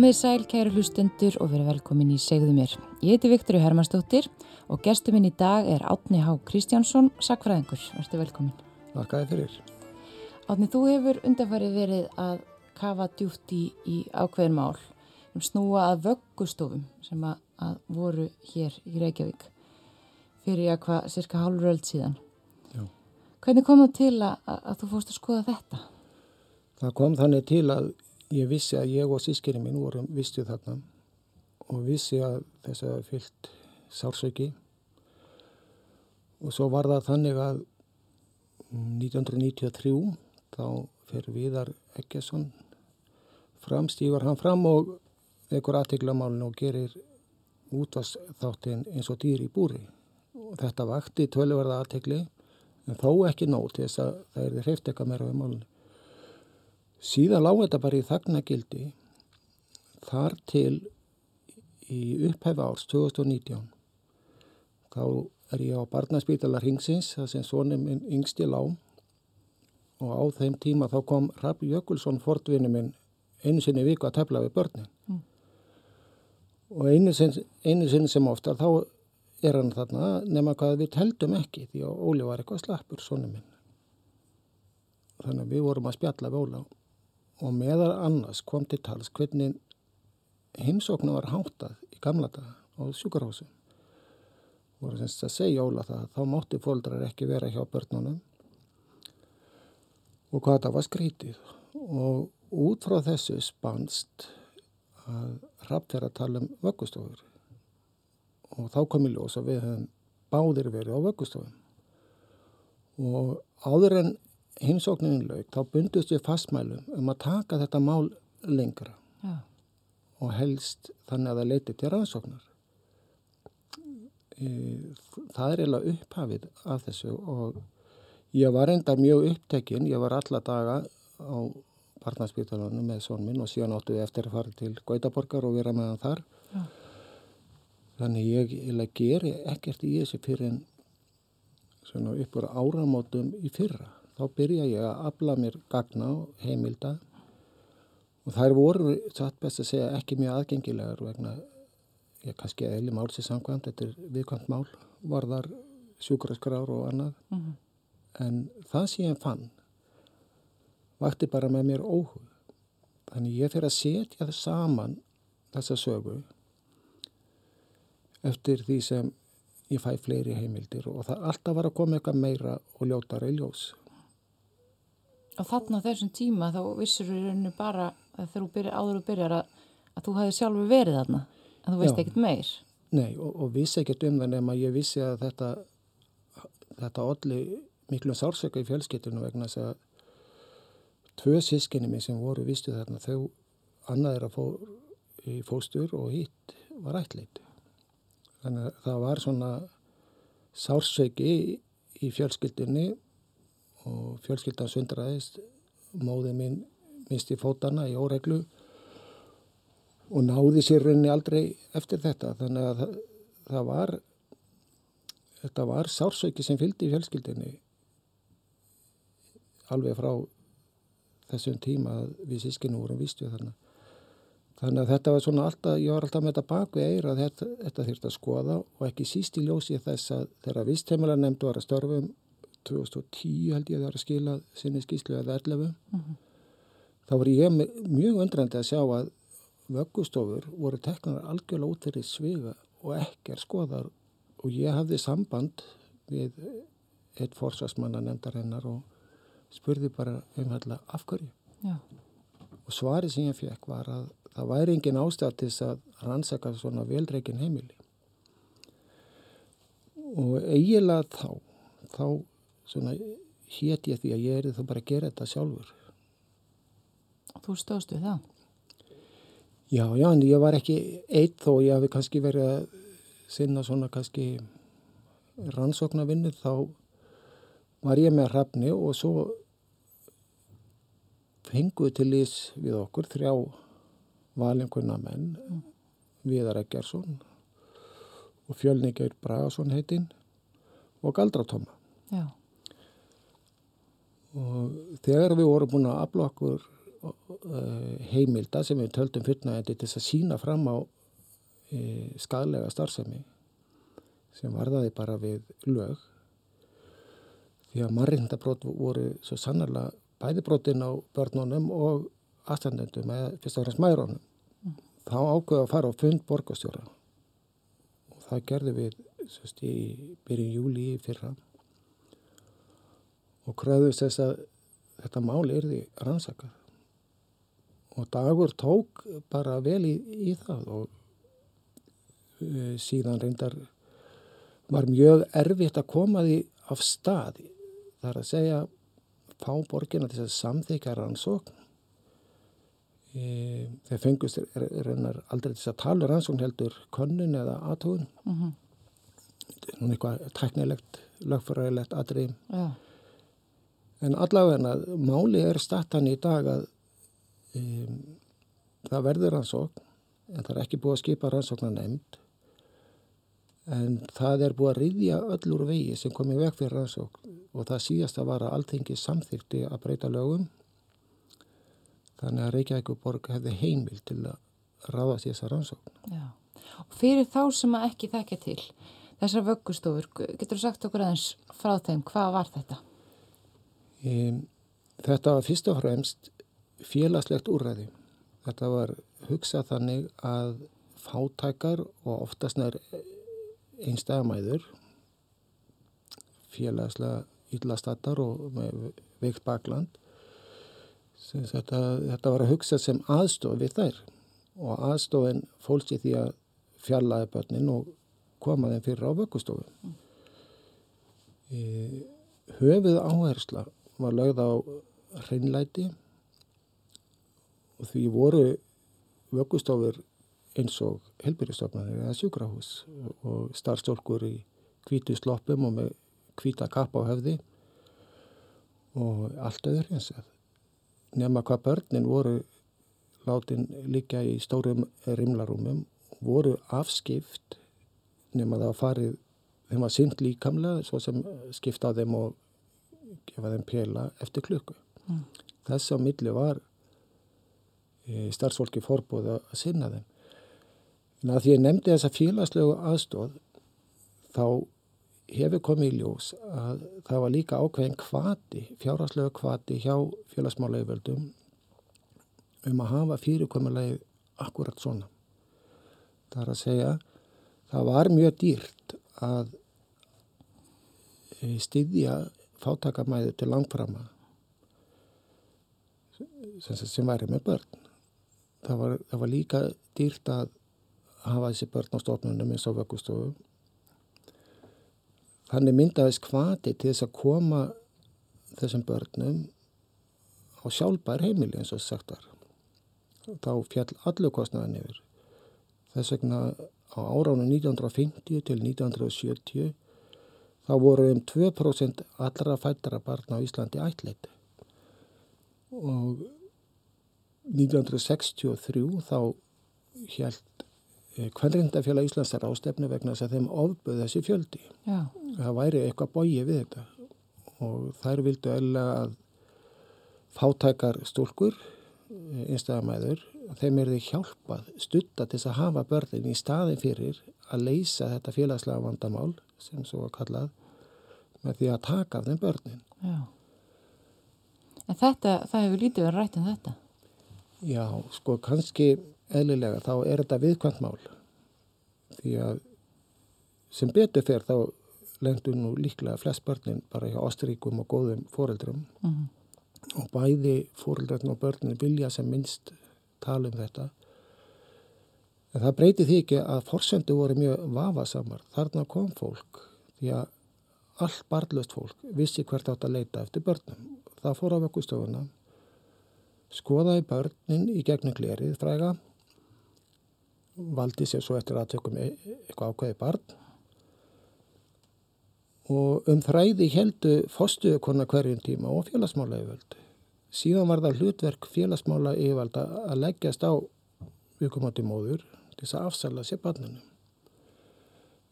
Komið sæl, kæru hlustendur og verið velkomin í Segðu mér. Ég heiti Viktori Hermannsdóttir og gestur minn í dag er Átni Há Kristjánsson, sakfræðingur. Verður velkomin. Þakkaði fyrir. Átni, þú hefur undanfarið verið að kafa djúft í, í ákveðin mál um snúa að vöggustofum sem að, að voru hér í Reykjavík fyrir að hvað cirka hálfuröld síðan. Já. Hvernig kom það til að, að þú fórst að skoða þetta? Það kom þannig til að ég vissi að ég og sískinni mín vorum vistu þarna og vissi að þess að fyllt sársöki og svo var það þannig að 1993 þá fer Viðar Eggesson fram, stífar hann fram og ekkur aðteglamálun og gerir útvastþáttin eins og dýr í búri. Og þetta vakti tölverða aðtegli en þó ekki nóg til þess að það er hreift eitthvað meira við málunni Síðan lág þetta bara í þagnagildi þar til í upphæfa árs 2019. Þá er ég á barnaspítalar hingsins, það sem svonum minn yngsti lág og á þeim tíma þá kom Rapp Jökulsson, fortvinni minn, einu sinni viku að tefla við börnin. Mm. Og einu sinni, einu sinni sem oftar þá er hann þarna nema hvað við heldum ekki því að Óli var eitthvað slappur, svonum minn. Þannig að við vorum að spjalla við Óla og meðal annars kom til tals hvernig heimsóknu var háttað í gamla daga á sjúkarhásum voru semst að segja Óla það þá mótti fóldrar ekki vera hjá börnunum. Og hvað það var skrítið. Og út frá þessu spanst að hrapt vera að tala um vöggustofur. Og þá kom í ljós að við hefum báðir verið á vöggustofum. Og áður en heimsóknin laug, þá bundust við fastmælum um að taka þetta mál lengra ja. og helst þannig að það leiti til rannsóknar. Það er eiginlega upphafið af þessu og ég var enda mjög upptekinn, ég var alla daga á barnaspítalunum með són minn og síðan áttu við eftir að fara til Gautaborgar og vera með hann þar. Ja. Þannig ég eiginlega geri ekkert í þessu fyrir en uppur áramótum í fyrra þá byrja ég að afla mér gagna og heimilda og þær voru, satt best að segja, ekki mjög aðgengilegar vegna, ég kannski eðli mál sér samkvæmt, þetta er viðkvæmt mál, varðar sjúkraskrár og annað, mm -hmm. en það sem ég fann vakti bara með mér óhug. Þannig ég fyrir að setja það saman þessa sögu eftir því sem ég fæ fleiri heimildir og það alltaf var að koma eitthvað meira og ljótara í ljós og þarna þessum tíma þá vissur við rauninu bara þegar þú byrjar, áður og byrjar að, að þú hefði sjálfur verið þarna en þú veist ekkert meir. Nei og, og vissi ekkert um það nema ég vissi að þetta þetta allir miklu sársöka í fjölskyttunum vegna þess að tvö sískinni mig sem voru vistu þarna þau annað er að fó í fóstur og hitt var ætlit þannig að það var svona sársöki í, í fjölskyttunni og fjölskyldan sundraðist. Móði minn misti fótana í óreglu og náði sér rauninni aldrei eftir þetta. Þannig að það, það var þetta var sársauki sem fylgdi í fjölskyldinni alveg frá þessum tíma að við sískinu vorum vistu þannig þannig að þetta var svona alltaf, ég var alltaf með þetta baku eira að þetta, þetta þurfti að skoða og ekki síst í ljósi þess að þegar vistheimilega nefndu var að störfum 2010 held ég að það var að skila sinni skíslu eða 11 mm -hmm. þá var ég mjög undrandi að sjá að vöggustofur voru teknar algjörlega út fyrir sviga og ekki er skoðar og ég hafði samband við eitt forsvarsmanna nefndar hennar og spurði bara umhverfla af hverju Já. og svarið sem ég fekk var að það væri engin ástæð til þess að rannsaka svona veldreikin heimili og eiginlega þá þá svona hétt ég því að ég er þá bara að gera þetta sjálfur. Þú stóðst við það? Já, já, en ég var ekki eitt þó ég hafi kannski verið að sinna svona kannski rannsóknarvinnur þá var ég með hrafni og svo fenguði til ís við okkur þrjá valingunna menn mm. Viðar Eggersson og Fjölningur Bragason heitinn og Galdratóma. Já og þegar við vorum búin að afla okkur uh, heimilda sem við töldum fullnægandi til þess að sína fram á uh, skadlega starfsemi sem varðaði bara við lög því að marrindabrót voru svo sannarlega bæðibrótin á börnunum og aðstandendum eða fyrst og fremst mærónum. Mm. Þá ákveða að fara á fund borgastjóra og það gerði við sérst, í byrjun júli fyrra og kröðust þess að þetta máli er því rannsakað. Og dagur tók bara vel í, í það og uh, síðan reyndar var mjög erfitt að koma því af staði þar að segja fá borgina til að samþykja rannsókn. E, þeir fengust er aldrei til að tala um rannsókn heldur könnun eða aðtóðun mm -hmm. þetta er nú eitthvað teknilegt lögfræðilegt aðrið ja. En allavega máli er startan í dag að um, það verður rannsókn en það er ekki búið að skipa rannsóknar nefnd en það er búið að riðja öllur vegi sem komið vekk fyrir rannsókn og það síðast að vara alltingi samþykti að breyta lögum þannig að Reykjavík borg hefði heimil til að ráðast í þessa rannsókn Já. og fyrir þá sem að ekki þekkja til þessar vöggustofur, getur þú sagt okkur aðeins frá þeim, hvað var þetta? Um, þetta var fyrst og fremst félagslegt úrræði. Þetta var hugsað þannig að fátækar og oftast nær einstæðamæður, félagslega yllastattar og veikt bakland, þetta, þetta var að hugsa sem aðstof við þær og aðstofin fólks í því að fjallaði börnin og koma þeim fyrir á vöggustofu. Mm. E, höfuð áhersla var lögð á hreinlæti og því voru vöggustofur eins og helbyrjastofnarnir eða sjúkrahús og starfstólkur í kvítu sloppum og með kvíta kappa á höfði og allt öður eins. Að nema hvað börnin voru látin líka í stórum rimlarúmum voru afskipt nema það að farið þeim var synd líkamlega svo sem skipta á þeim og gefa þeim pela eftir klukku mm. þess að milli var starfsfólki fórbúið að sinna þeim. En að því ég nefndi þessa félagslegu aðstóð þá hefur komið í ljós að það var líka ákveðin kvati, fjárhagslegu kvati hjá félagsmálaugvöldum um að hafa fyrirkomulegi akkurat svona. Það er að segja, það var mjög dýrt að styðja fátakamæðu til langframa sem, sem væri með börn það var, það var líka dýrt að hafa þessi börn á stofnunum eins og vöggustofu. Þannig myndaðist hvati til þess að koma þessum börnum á sjálfbær heimili eins og sagt var. Þá fjall allu kostnaðan yfir. Þess vegna á áránum 1950 til 1970 þá voru um 2% allra fættara barna á Íslandi ætleiti og 1963 þá held Kvennrindafélag Íslands er ástefni vegna þess að þeim ofböð þessi fjöldi. Já. Það væri eitthvað bóið við þetta og þær vildu eða að fátækar stúlkur, einstæðamæður, þeim er þið hjálpað stutta til þess að hafa börnin í staði fyrir að leysa þetta félagslega vandamál sem svo að kallað með því að taka af þeim börnin. Já. En þetta, það hefur lítið verið rætt en um þetta? Já, sko kannski eðlilega þá er þetta viðkvæmt mál því að sem betur fer þá lendur nú líklega flest börnin bara hjá ástríkum og góðum fóreldrum mm -hmm. og bæði fóreldrarn og börnin vilja sem minnst tala um þetta. En það breyti því ekki að forsendu voru mjög vafasamar. Þarna kom fólk því að allt barnlöst fólk vissi hvert átt að leita eftir börnum. Það fór á vökkustofuna skoðaði börnin í gegnum glerið fræga, valdi sér svo eftir að tökum e- eitthvað ákveði barn og um þræði heldu fostuðu konar hverjum tíma og félagsmála yfirvöld. Síðan var það hlutverk félagsmála yfirvöld að leggjast á viðkomandi móður til þess að afsala sér barninu.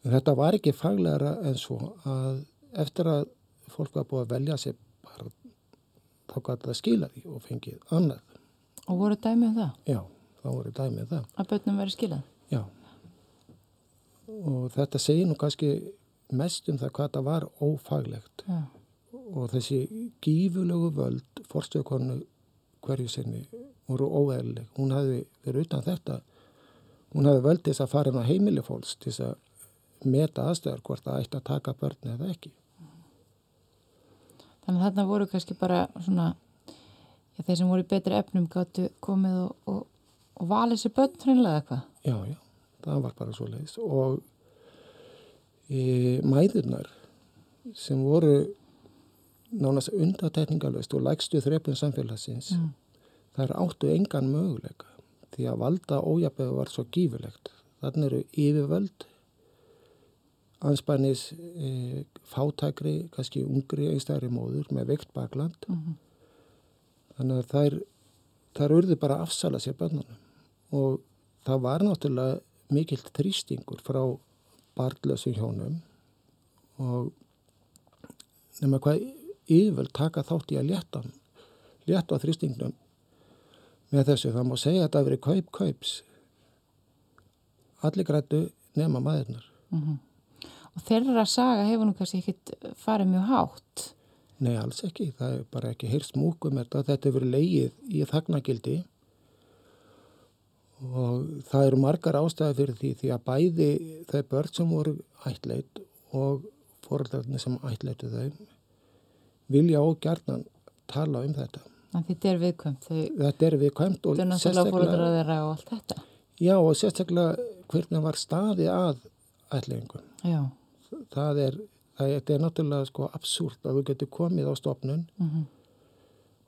En þetta var ekki faglæra en svo að eftir að fólk var búið að velja sér þá gæti það skila því og fengið annað Og voru dæmið um það? Já, þá voru dæmið um það. Að börnum verið skilað? Já. Og þetta segir nú kannski mest um það hvað það var ófaglegt. Já. Og þessi gífulegu völd forstöðkonu hverju sinni voru óeðlileg. Hún hafði verið utan þetta. Hún hafði völd þess að fara inn á heimili fólks til þess að meta aðstöðar hvort það ætti að taka börni eða ekki. Þannig að þarna voru kannski bara svona, já, þeir sem voru í betri efnum gáttu komið og, og, og valið sér börn hreinlega eitthvað. Já, já, það var bara svo leiðis og e, mæðurnar sem voru nánast undatekningalöst og lægstu þrepun samfélagsins, Mm. þær áttu engan möguleika því að valda ójaböðu var svo gífulegt. Þannig eru yfirvöld, anspænis e, fátækri, kannski ungri einstæðri móður með veikt bakland. Mm Þannig að þær, þær urðu bara að afsala sér bönnunum og það var náttúrulega mikill þrýstingur frá barnlösum hjónum og nema hvað yfirvöld taka þátt í að létta, létta þrýstingnum með þessu. Það má segja að þetta hafi verið kaup kaups. Allir grættu nema maðurnar. Og þeirra saga hefur nú kannski ekkit farið mjög hátt. Nei, alls ekki. Það er bara ekki heyrst múkum þetta. Þetta hefur leigið í þagnagildi og það eru margar ástæði fyrir því því að bæði þau börn sem voru ættleit og fóröldarnir sem ættleitu þau vilja ógjarnan tala um þetta. Að þetta er viðkvæmt. Þau, Þetta er viðkvæmt og þau náttúrulega fóröldra þeirra og allt þetta. já, og sérstaklega hvernig var staði að ættleingum. Já. Það er, það er, þetta er náttúrulega sko absúrt að þú getur komið á stopnun Mm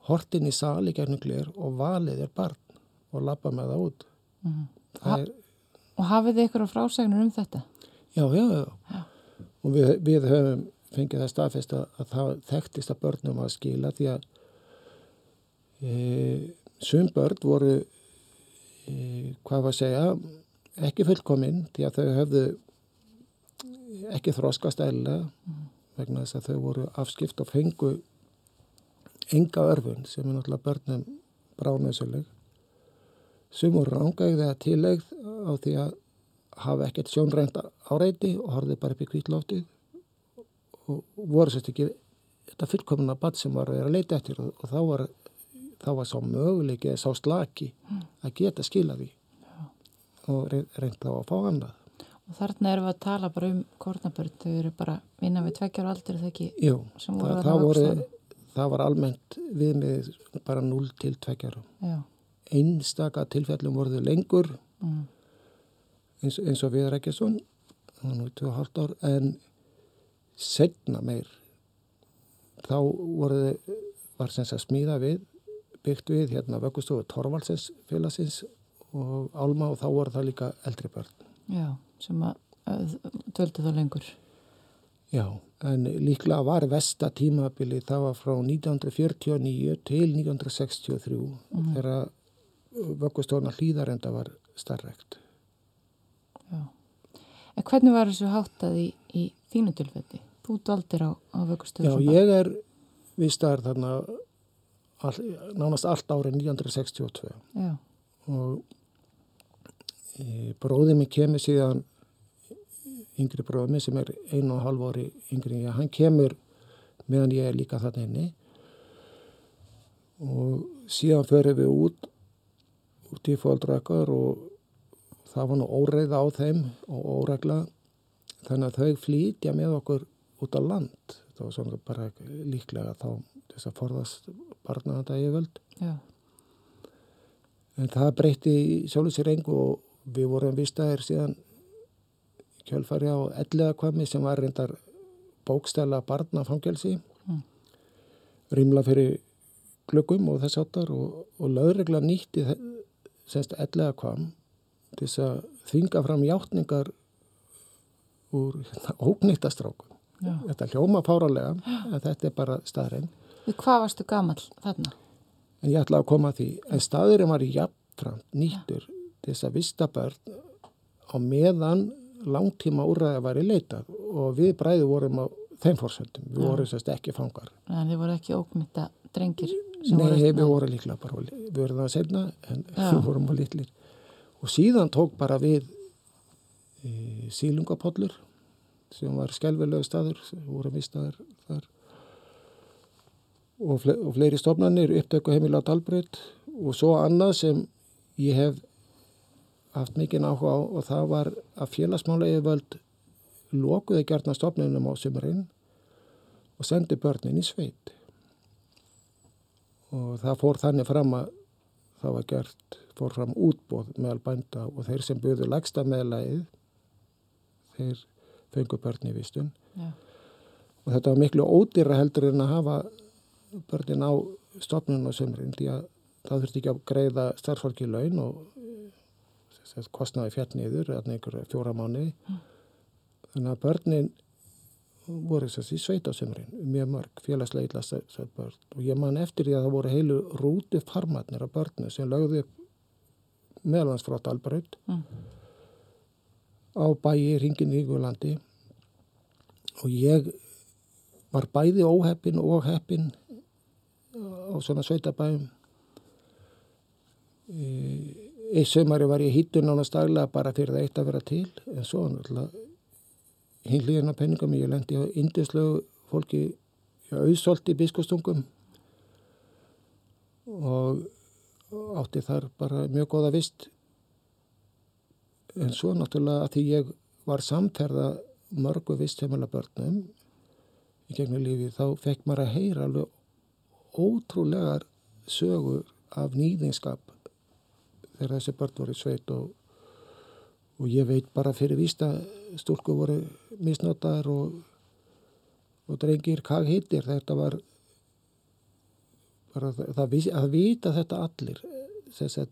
hortin í sali gernum gler og valið er barn og lappa með það út. Það er, Og hafið þið ykkur á frásagnur um þetta? já, já, já. Já. Og við, við höfum fengið það staðfest að, að það þekktist að börnum að skila því að e, sum börn voru, e, hvað var að segja, ekki fullkominn því að þau höfðu ekki þroskast eðlilega vegna þess að þau voru afskipt og fengu enga örfun sem er náttúrulega börnum bráðnöðsuleg. Sum voru rángægði að tilegð á því að hafa ekkert sjónrænt áreiti og horfði bara upp í kvítlóftið og voru sérst ekki þetta fullkomna bad sem var að vera að leita eftir og, og þá var þá var sá möguleiki eða sá slaki að geta skila því og reynd þá að fá annað. Og þarna erum við að tala bara um kornabörn. Þau eru bara innan við tveggjar aldur þegar ekki Jú, það, það, voru, það var almennt við með bara 0 til 2 ára. Já. Einstaka tilfellum voru þau lengur Mm. eins, eins og við Rækjason, það var nú 2,5 ár, en setna meir, þá voru var sem sagt smíða við, byggt við hérna vöggustofu Torvaldsins félagsins og Álma og þá voru það líka eldri börn. Já, sem að uh, dvöldu þá lengur. Já, en líklega var vesta tímabili, það var frá 1949 til 1963 þegar vöggustofna hlýðarenda var starrekt. Já. En hvernig var þessu háttað í, í þínu tilfelli? Þú dvaldir á, á Já, vögustöðu ég er vistaður þarna all, nánast allt árið 1962 Já, og e, bróðið mér kemur síðan yngri bróðið mér sem er einu og halv ári yngri ég, hann kemur meðan ég er líka þarna inni. Og síðan förum við út út í fóldrakar og það var nú óreiða á þeim og óregla. Þannig að þau flýtja með okkur út á land það var svona bara líklega þá þess að forðast barna þetta yfirvöld já, En það breytti sjálfur sér engu og við vorum vistaðir síðan kjölfari á elliðakvami sem var reyndar bókstæla barnafangelsi. Mm. Rímla fyrir glöggum og þess áttar og, og lögregla nýtti semst elliðakvam til þess að þvinga fram játningar úr hérna, ógnýttastrákum. Já. Þetta hljóma fáralega en þetta er bara staðrein. Hvað varstu gamall þarna? En ég ætla að koma að því, en staðurinn var jafnframt nýttur til þess að vista börn á meðan langtíma úrræði var í leitað og við bræði vorum á þeim fórsöndum, við Já. vorum sérst ekki fangar. Að þið voru ekki ókmynda drengir. Nei, við vorum líklega bara, við vorum það senna en Já. við vorum á litlir og síðan tók bara við e, sílungapollur sem var skelvilegu staður voru mistaðar þar. Og, fle og fleiri stofnanir upptöku heimila á Dalbreyt og svo annað sem ég hef haft mikið áhuga á og það var að félagsmála yfirvöld lokuði gjarnar stofnunum á sömurinn og sendi börnin í sveit. Og það fór þannig fram að það var gert, fór fram útbóð meðal bænda og þeir sem buðu lagsta meðlægið þeir fengu börn í vistun. Já. og þetta var miklu ódýra heldur en að hafa börnin á stofnun og sömurinn því að það þurfti ekki að greiða starfsfólki laun og eh, kostnaði fjall niður eða einhverja fjóra mánuði. Þannig að börnin voru þess að í sveitasumrin mjög mörg börn. Og ég man eftir því að það voru heilu rútu farmatnir af börnu sem lögðu frá Dalbraut. Mm. Á bæi ringin í Ígulandi og ég var bæði óheppin og heppin á svona sveitabæum Eitt sömari var ég hýttu nánast daglega bara fyrir það eitt að vera til en svo náttúrulega hinn hlýðin á penningum ég lendi á indislegu fólki auðsólti biskustungum og átti þar bara mjög góða vist en svo náttúrulega að því ég var samferða mörgu vistheimala börnum í gegnum lífi þá fekk maður að heyra alveg ótrúlegar sögur af nýðinskap þegar þessi börn voru sveit og, og ég veit bara fyrir vísta stúlku voru misnotaðar og, og drengir hvað hittir þetta var bara það, að vita þetta allir þess að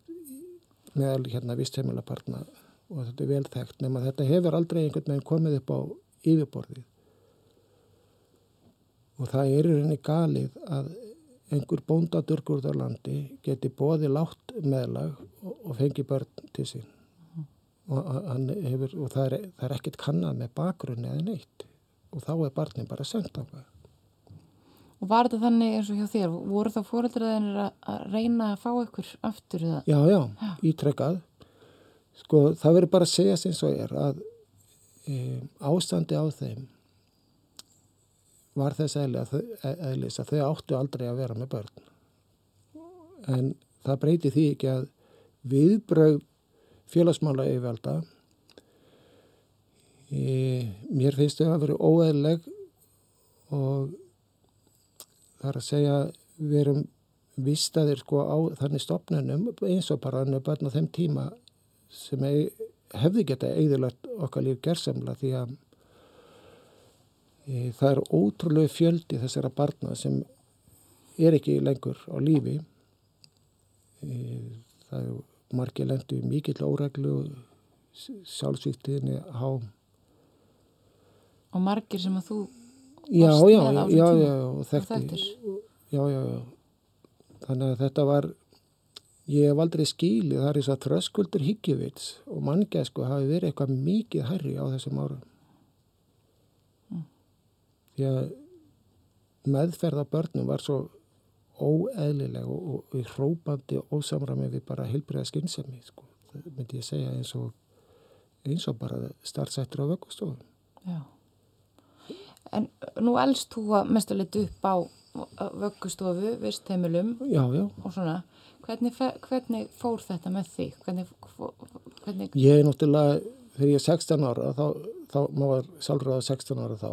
meðal hérna vistheimila partna og þetta er vel þekkt nema þetta hefur aldrei einhvern veginn komið upp á yfirborðið og það er í rauninni galið að einhver bóndadurgur á landi geti bóði látt meðlag og, og fengi börn til sín og, a- hann hefur, og það, er, það er ekkert kannað með bakgrunni eða neitt og þá er barnin bara sendt á það. Og var þetta þannig eins og hjá þér? Voru þá fóreldraðinir að reyna að fá ykkur aftur eða? Já, já, ítrekkað. Sko, það verður bara að segja sem svo er að e, ástandi á þeim var þess að, þau- eðlis að þau áttu aldrei að vera með börn. En það breyti því ekki að viðbröð félagsmála yfirvalda e, mér finnst þau að vera óeðleg og það er að segja við erum vistaðir sko á þannig stopnunum eins og bara börn á þeim tíma sem hefði geta eigðilegt okkar líf gerðsamla því að e, það er ótrúlega fjöldi þessara barna sem er ekki lengur á lífi. E, það er margir lendu mikill óreglu sjálfsvíktiðinni há. Og margir sem að þú já, já, á já, já, tíma já, og og þekkti þekktir? já, já, já. Þannig að þetta var ég hef aldrei skilið, það er þess að þröskuldur higgjuvits og manngæsku hafi verið eitthvað mikið herri á þessum árum því að meðferð af börnum var svo óeðlileg og, og, og hrópandi og ósamræmi við bara heilbriða skynsemi sko. það myndi ég segja eins og eins og bara starfsættur á vöggustofum Já. En nú elst þú að mestuleitt upp á vöggustofu, vistheimilum já, já, og svona. Hvernig, hvernig fór þetta með þig? Hvernig, hvernig, Ég er náttúrulega, þegar ég er 16 ára, þá, þá maður var sjálfráða 16 ára þá,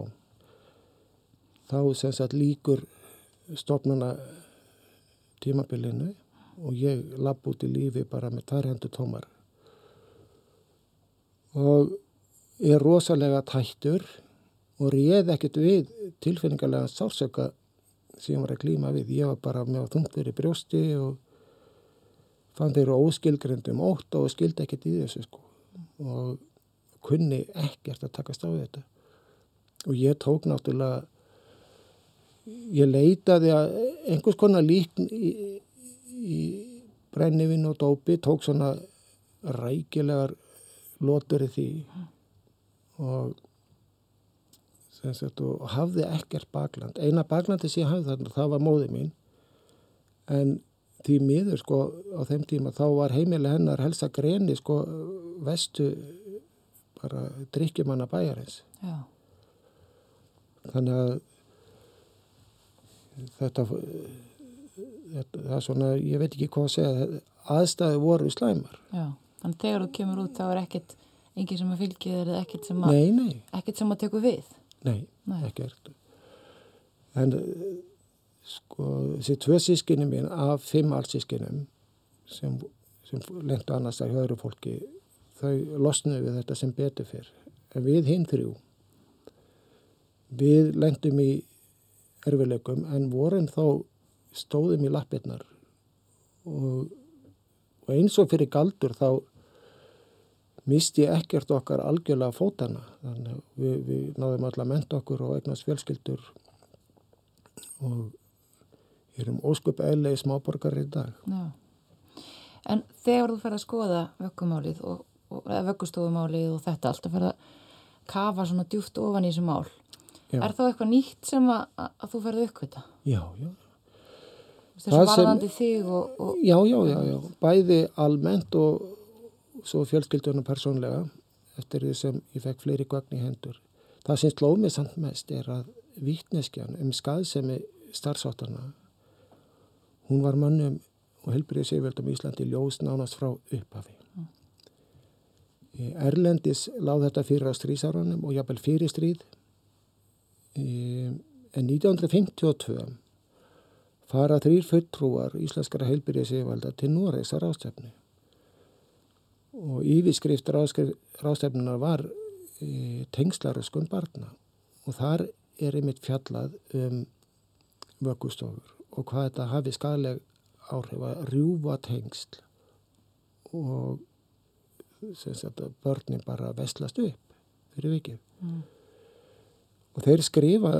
þá sem sagt líkur stofnuna tímabilinu og ég lapp út í lífi bara með tvær hendur tómar. Og er rosalega tættur og réð ekkert við tilfinningarlega sársöka sem ég var að klíma við. Ég var bara með þungt fyrir brjósti og fann þeir eru óskilgrendum ótt og skildi ekkert í þessu sko. Og kunni ekkert að takast á þetta. Og ég tók náttúrulega ég leitaði að einhvers konar líkn í, í brennivinn og dópi tók svona rækilegar lotur í því. Og sagt og hafði ekkert bakland. Eina baklandi sem ég hafði þarna það var móði mín. En því miður sko á þeim tíma þá var heimileg hennar helsa greni sko vestu bara drikkjumanna bæjarins. Já. Þannig að þetta, það er svona, ég veit ekki hvað að segja, aðstæði voru slæmar. Já, þannig þegar þú kemur út þá er ekkert, enginn sem að fylgja þér eða ekkert sem að, Nei, nei, ekkert sem að teku við. nei, Nei. ekkert. En sko, þessi tvö sískinni mín af fimm allsískinum sem, sem lengt annars að höfru fólki, þau losnuðu við þetta sem betur fyrr. En við hinn þrjú, við lendum í erfileikum en vorum þá stóðum í lappirnar. Og, og eins og fyrir galdur þá misti ekkert okkar algjörlega fótana þannig að við, við náðum alltaf að menta okkur og eignast fjölskyldur. Og erum ósköp eðlegi smáborgar í dag. Já. En þegar þú fer að skoða vökkumálið og, og vökkustofumálið og þetta allt að fer að kafa svona djúft ofan í þessu mál, Já. er þá eitthvað nýtt sem að, að, þú ferði uppkvita? Já, já. Þessu sem- varðandi þig og, og Já, já, já, já. Bæði almennt og svo fjölskyldunum persónlega eftir því sem ég fekk fleiri gögn í hendur. Það sem slóð mig samt mest er að vittneskjan um skaðsemi starfsáttarna hún var mannum og helbriðið séfjöldum í Íslandi ljós nánast frá upphafi. Mm. Erlendis láð þetta fyrir á strísárunum og jafnvel fyrir stríð. En 1952 fara þrýr fulltrúar íslenskara heilbyrðið séfalda til Noregs að ráðstefnu. Og yfirskrift ráðstefnunar var e, tengslaröskun barna og þar er einmitt fjallað um vöggustofur og hvað þetta hafi skadleg áhrif að rjúfa tengsl og að börnin bara vestlast upp fyrir vikið. Mm. Og þeir skrifa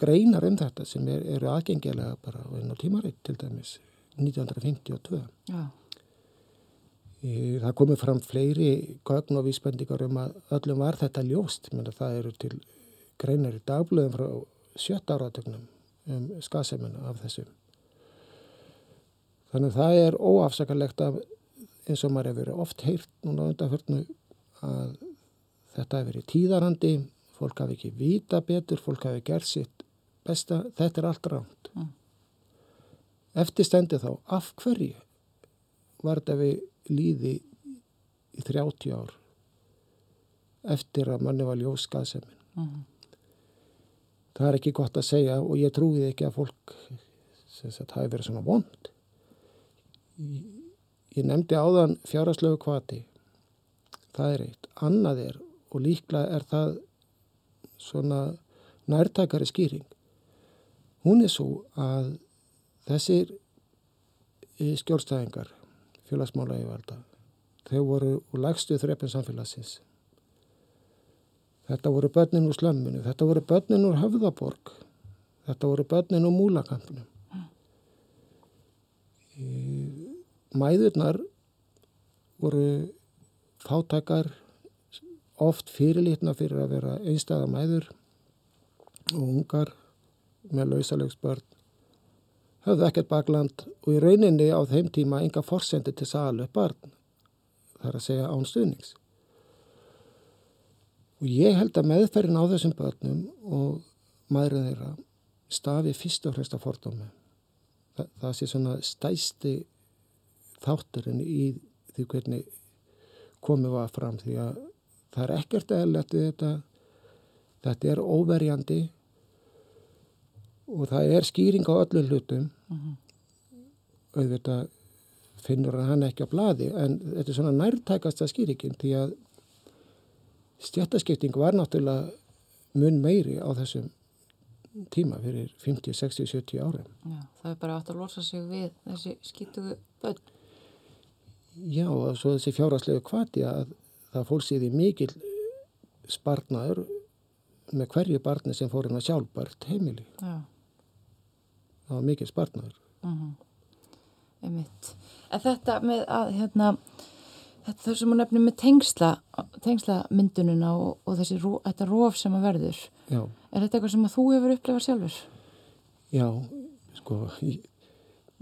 greinar um þetta sem er, eru aðgengilega bara á einu tímaritt til dæmis 1952. já, Í- Það komið fram fleiri gögn og vísbendingar um að öllum var þetta ljóst. Menna, það eru til greinar í dagblöðum frá sjötta áratögnum um skasemina af þessu. Þannig að það er óafsakalegt að eins og maður hefur verið oft heyrt núna undanförnu að þetta hefur verið tíðarandi, fólk hafi ekki vita betur, fólk hafi gert sitt besta, þetta er allt ránt. Mm. Eftir stendi þá, af hverju var þetta við líði í 30 ár eftir að manni var ljós skaðsemin. mm, Það er ekki gott að segja og ég trúið ekki að fólk sagt hafi verið svona vond. Ég, nefndi áðan fjárhagslegu kvati. Það er eitt. Annað er og líklega er það svona nærtækari skýring. Hún er svo að þessir eh, skjólstæðingar félagsmála yfirvalda þau voru úr lægstu þrepin samfélagsins. Þetta voru börnin úr slömminu, þetta voru börnin úr höfðaborg, þetta voru börnin úr múlakampnum. Mm. Mæðurnar voru fátækar, oft fyrirlitna fyrir að vera einstæða mæður og ungar með lausalegs börn. Höfðu ekkert bakland og í rauninni á þeim tíma enga forsendi til salu barn, það er að segja án stuðnings. Og ég held að meðferðin á þessum börnum og maðurinn þeirra stafi fyrst og fremst að fordómi. Þa, það sé svona stæsti þátturinn í því hvernig komið var fram því að það er ekkert eðlert við þetta. Þetta er óverjandi og það er skýring á öllum hlutum. mhm, Auðvitað finnur hann ekki á bladi en þetta er svona nærtækasta skýringin því að stjættaskipting var náttúrulega mun meiri á þessum tíma fyrir 50, 60, 70 árum. já, það er bara átt að losa sig við þessi skýtugu börn. Já, og svo þessi fjárhagslegu kvati að það í mikil sparnaður með hverju barni sem fór að sjálfbart heimili. Já, Það var mikil sparnaður. mhm, einmitt. En þetta með að, hérna, þetta þau sem hún nefnir með tengsla, tengsla myndununa og, og þessi, þetta róf sem að verður, Já, er þetta eitthvað sem að þú hefur upplifað sjálfur? já, sko, ég,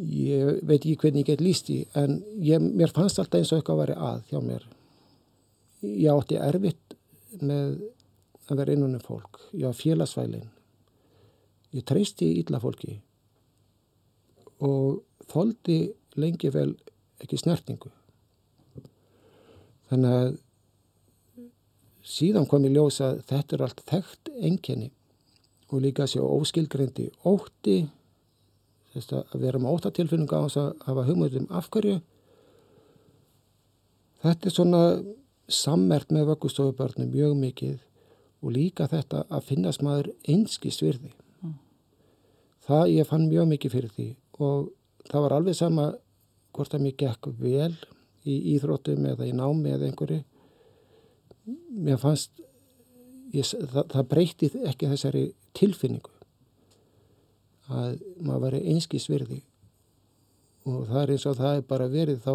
ég veit ekki hvernig ég get líst í en ég, mér fannst alltaf eins og eitthvað að vera að hjá mér. Ég átti erfitt með að vera innunum fólk. Ég var félagsvælin ég treysti í illa fólki. Og þóldi lengi vel ekki snertingu þannig að síðan kom ég ljósa að þetta er allt þekkt enginni og líka sér óskilgrendi ótti að vera með óttatilfinningu á þess að hafa hugmyndum afhverju þetta er svona sammert með vöggustofubörnum mjög mikið og líka þetta að finnast maður einski svirði mm. það ég fann mjög mikið fyrir því og það var alveg sama hvort að mér gekk vel í íþróttum eða í námi eða einhverju. Mér fannst ég, það, það breyti ekki þessari tilfinningu að maður veri einski svirði og það er eins og það er bara verið þá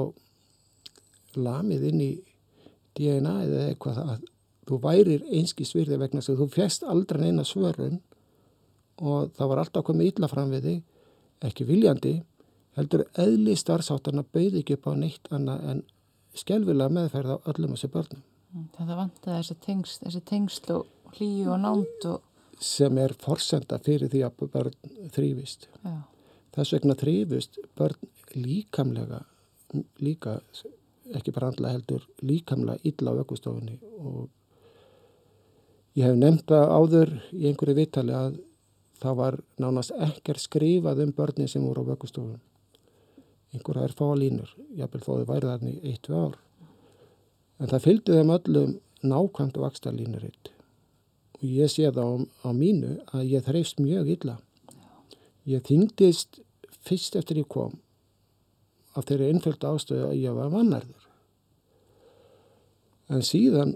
lamið inn í DNA eða eitthvað að þú værir einski svirði vegna þess að þú fjæst aldrei neina svörun og það var alltaf komið illa fram við þig, ekki viljandi, heldur eðli starfsáttarna bauði ekki upp á neitt annað en skjálfilega meðferð á öllum þessu börnum. Mm, það vantaði þessi tengsl, þessi tengsl og hlýju og nánd og... Sem er forsenda fyrir því að börn þrývist. Já. Þess vegna þrývist börn líkamlega, líka ekki bara andla heldur líkamlega illa á ökustofunni og ég hef nefnt það áður í einhverju vittali að það var nánast ekkert skrifað um börnin sem voru á ökustofun einhverja er fá línur jábel þó þau værið þarna í eitt-tvei ár en það fylgdi þeim öllum nákvæmt vaksta línuritt og ég sé það á, á mínu að ég þreifst mjög illa ég þingdist fyrst eftir ég kom af þeirri einföldu ástöðu að ég var vannarður. En síðan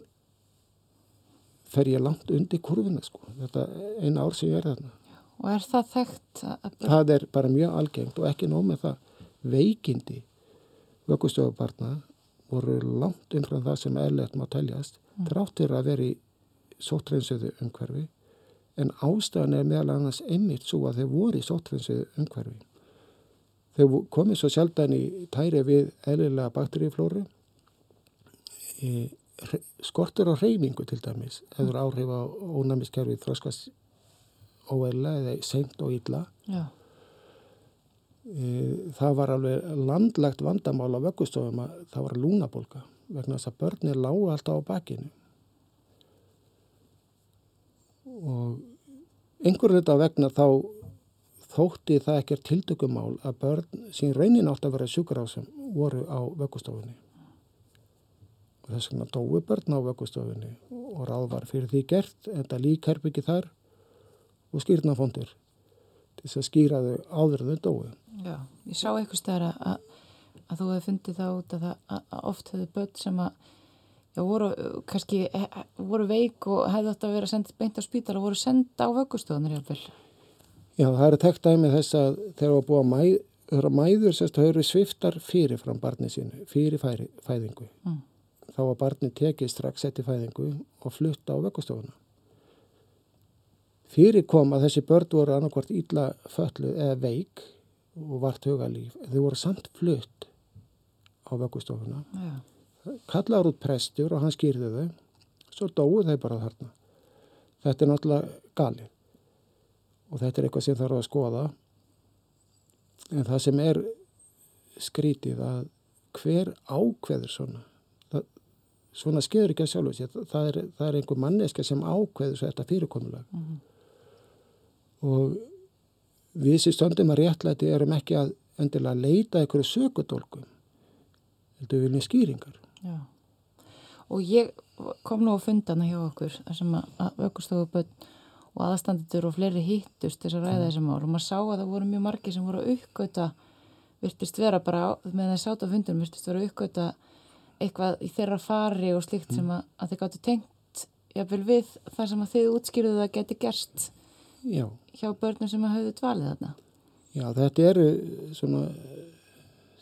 fer ég langt undir kurvina sko, þetta eina ár sem ég er þarna. Og er það þekkt? Það er bara mjög algengt og ekki nóg með það. Veikindi vögustöfubarna voru langt umfram það sem eðlert má teljast, mm. dráttir að veri sóttreynsöðu umhverfi, en ástæðan er meðal annars einmitt svo að þeir voru sóttreynsöðu umhverfi þau komið svo sjaldan í tæri við eðlilega bakteríuflóru skortur á reyningu til dæmis hefur áhrif á ónæmiskerfið þróskast óeðla eða seint og illa Já. Það var alveg landlegt vandamál á vöggustofum að það var lúnabólka vegna þess að börnir lágu alltaf á bakinu og einhverju þetta vegna þá þótti það ekkert tildökumál að börn sín raunin átt að vera sjúkarásum voru á vöggustofunni. Og þess vegna dói börn á vöggustofunni og ráð var fyrir því gert en það lík herbyggi þar og skýrnafondur til þess að skýra þau áður þau dói. Já, ég sá eitthvað stæra að, að þú hefði fundið það út að, að, að oft hefði börn sem að já, voru kannski voru veik og hefði átt að vera sendið beint á spítal og voru senda á vöggustofunni hjálpil. Já, það er tekt dæmið þess að þegar það búið að mæ, þeirra mæður sérst að höfðu sviftar fyrir fram barnið sínu, fyrir færi, fæðingu. Mm. Þá var barnið tekið strax eftir fæðingu og flutta á vekkustofuna. Fyrir kom að þessi börn voru annarkvart ítla föllu eða veik og vart hugalíf. Þau voru samt flutt á vekkustofuna. Ja. Kallaður út prestur og hann skýrði þau. Svo dói þau bara þarna. Þetta er náttúrulega galið og þetta er eitthvað sem þarf að skoða en það sem er skrítið að hver ákveður svona það, svona skeður ekki að sjálf það, það, er, það er einhver manneska sem ákveður þetta fyrirkomulag mm -hmm. og við sem stöndum að réttlæti erum ekki að endilega leita einhverju sökudólkum heldur við viljum skýringar. Já. og ég kom nú að fundana hjá okkur þar sem að, bönn og aðstandendur og fleiri hittust þess að ræða þessi mál. Og maður sá að það voru mjög margi sem voru að uppgöta virtist vera bara með það sátt á fundunum virtist vera að uppgöta eitthvað í þeirra fari og slikt sem að, að þið gáttu tengt jáfnvel við þar sem að þið útskýruðu að geti gerst Já. hjá börnum sem hafðu dvalið þarna? Já, þetta eru svona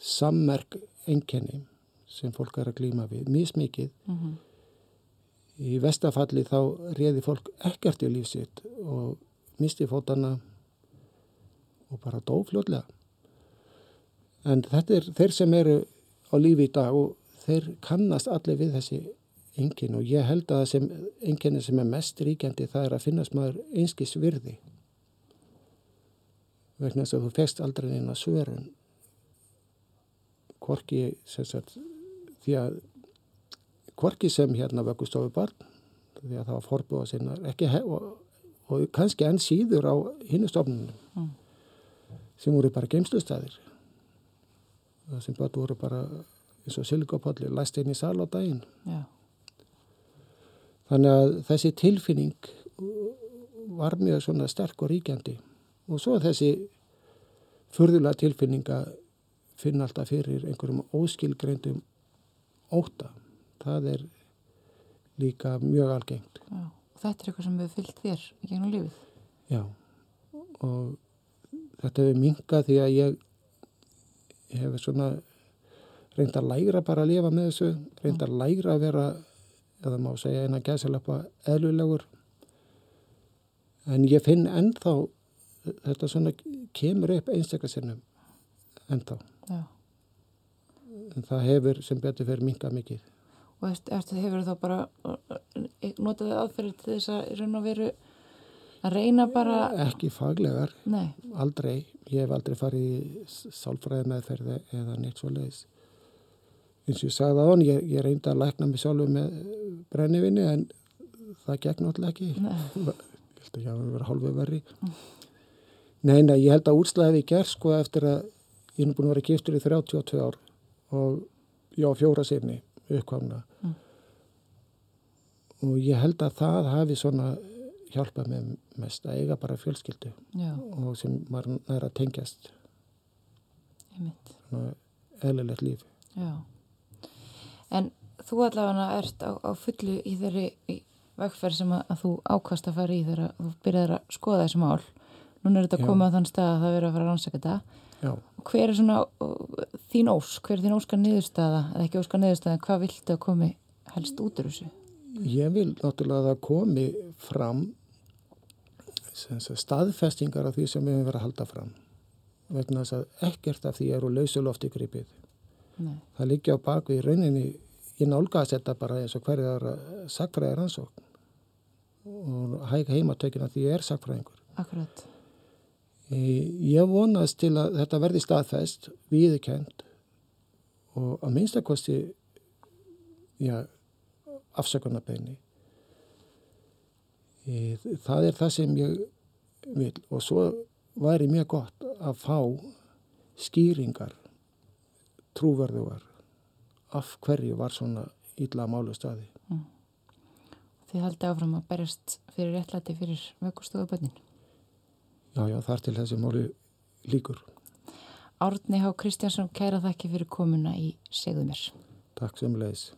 sammerk enkenni sem fólk er að glýma við, mjög smikið mm -hmm í vestafalli þá reði fólk ekkert í lífsitt og misti fótana og bara dó fljóðlega En þetta er þeir sem eru á lífi í dag og þeir kannast allir við þessi engin og ég held að það sem enginni sem er mest ríkjandi það er að finnast maður einskis virði vegna þess að þú fegst aldrei neina svörun hvorki sagt, því að hvorki sem hérna vöggustofu barn því að það var forbúða sinna ekki, og, og kannski enn síður á hinnustofnunum mm. sem voru bara geimslustæðir sem bara voru bara eins og silikopolli læst inn í sal á daginn Já. Þannig að þessi tilfinning var mjög svona sterk og ríkjandi. Og svo þessi fyrðulega tilfinning að finna alltaf fyrir einhverjum óskilgreindum óta það er líka mjög algengt. Já, og þetta er eitthvað sem hefur fyllt þér í gegnum lífið. Já, og þetta hefur minkað því að ég hefur svona reynd að læra bara að lifa með þessu reynd að læra að vera eða má segja eina gæðsalappa eðlulegur en ég finn ennþá þetta svona kemur upp einstaklega sinnum ennþá. Já. en það hefur sem betur fyrir minga mikið. Og eftir hefur þá bara notaði aðferðir til þess að raun og veru að reyna bara ekki faglegar, Nei. aldrei. Ég hef aldrei farið í sálfræði meðferði eða neitt svo leiðis eins og ég sagði á hann ég, ég reyndi að lækna mig sjálfu með brennivinni en það gegn náttúrulega ekki ég held að ég hafa verið hálfu verri mm. nei, nei, ég held að úrslæði hef ég gert sko eftir að ég er búin að vera giftur í 32 ár og ég á fjóra sinni uppkvæmna mm. og ég held að það hafi svona hjálpað mér mest að eiga bara fjölskyldu Já. og sem maður næra tengjast eðlilegt líf Já en þú allavega ert á, á fullu í þeirri vegferð sem að, að þú ákvast að fara í þegar þú byrjaði að skoða þessi mál núna er þetta Já. komið á þann stað að það verður að fara að rannsaka þetta Já. hver er svona þín ós, hver er þín óskar niðurstaða eða ekki óskar niðurstaða, hvað viltu að komi helst út úr þessu? Ég vil náttúrulega að það komi fram staðfestingar af því sem við hefum verið að halda fram vegna þess að ekkert af því eru lausulofti gripið Nei. það liggja á baku í rauninni ég nálgast þetta bara eins og hverjar sakfræðir ansókn og hæg heimatökina því ég er sakfræðingur Akkurat. Ég vonast til að þetta verði staðfest viðkend og að minnstakosti já, afsökunarbeginni það er það sem ég vil. Og svo væri mjög gott að fá skýringar trúverðuvar af hverju var svona ítla málu staði. Mm. Þið haldi áfram að berjast fyrir réttlæti fyrir vöggustofabönnin? Já, já, þar til þessi máli líkur. Árni Há Kristjánsson, kæra þakki fyrir komuna í Segðumir. Takk sem leiðis.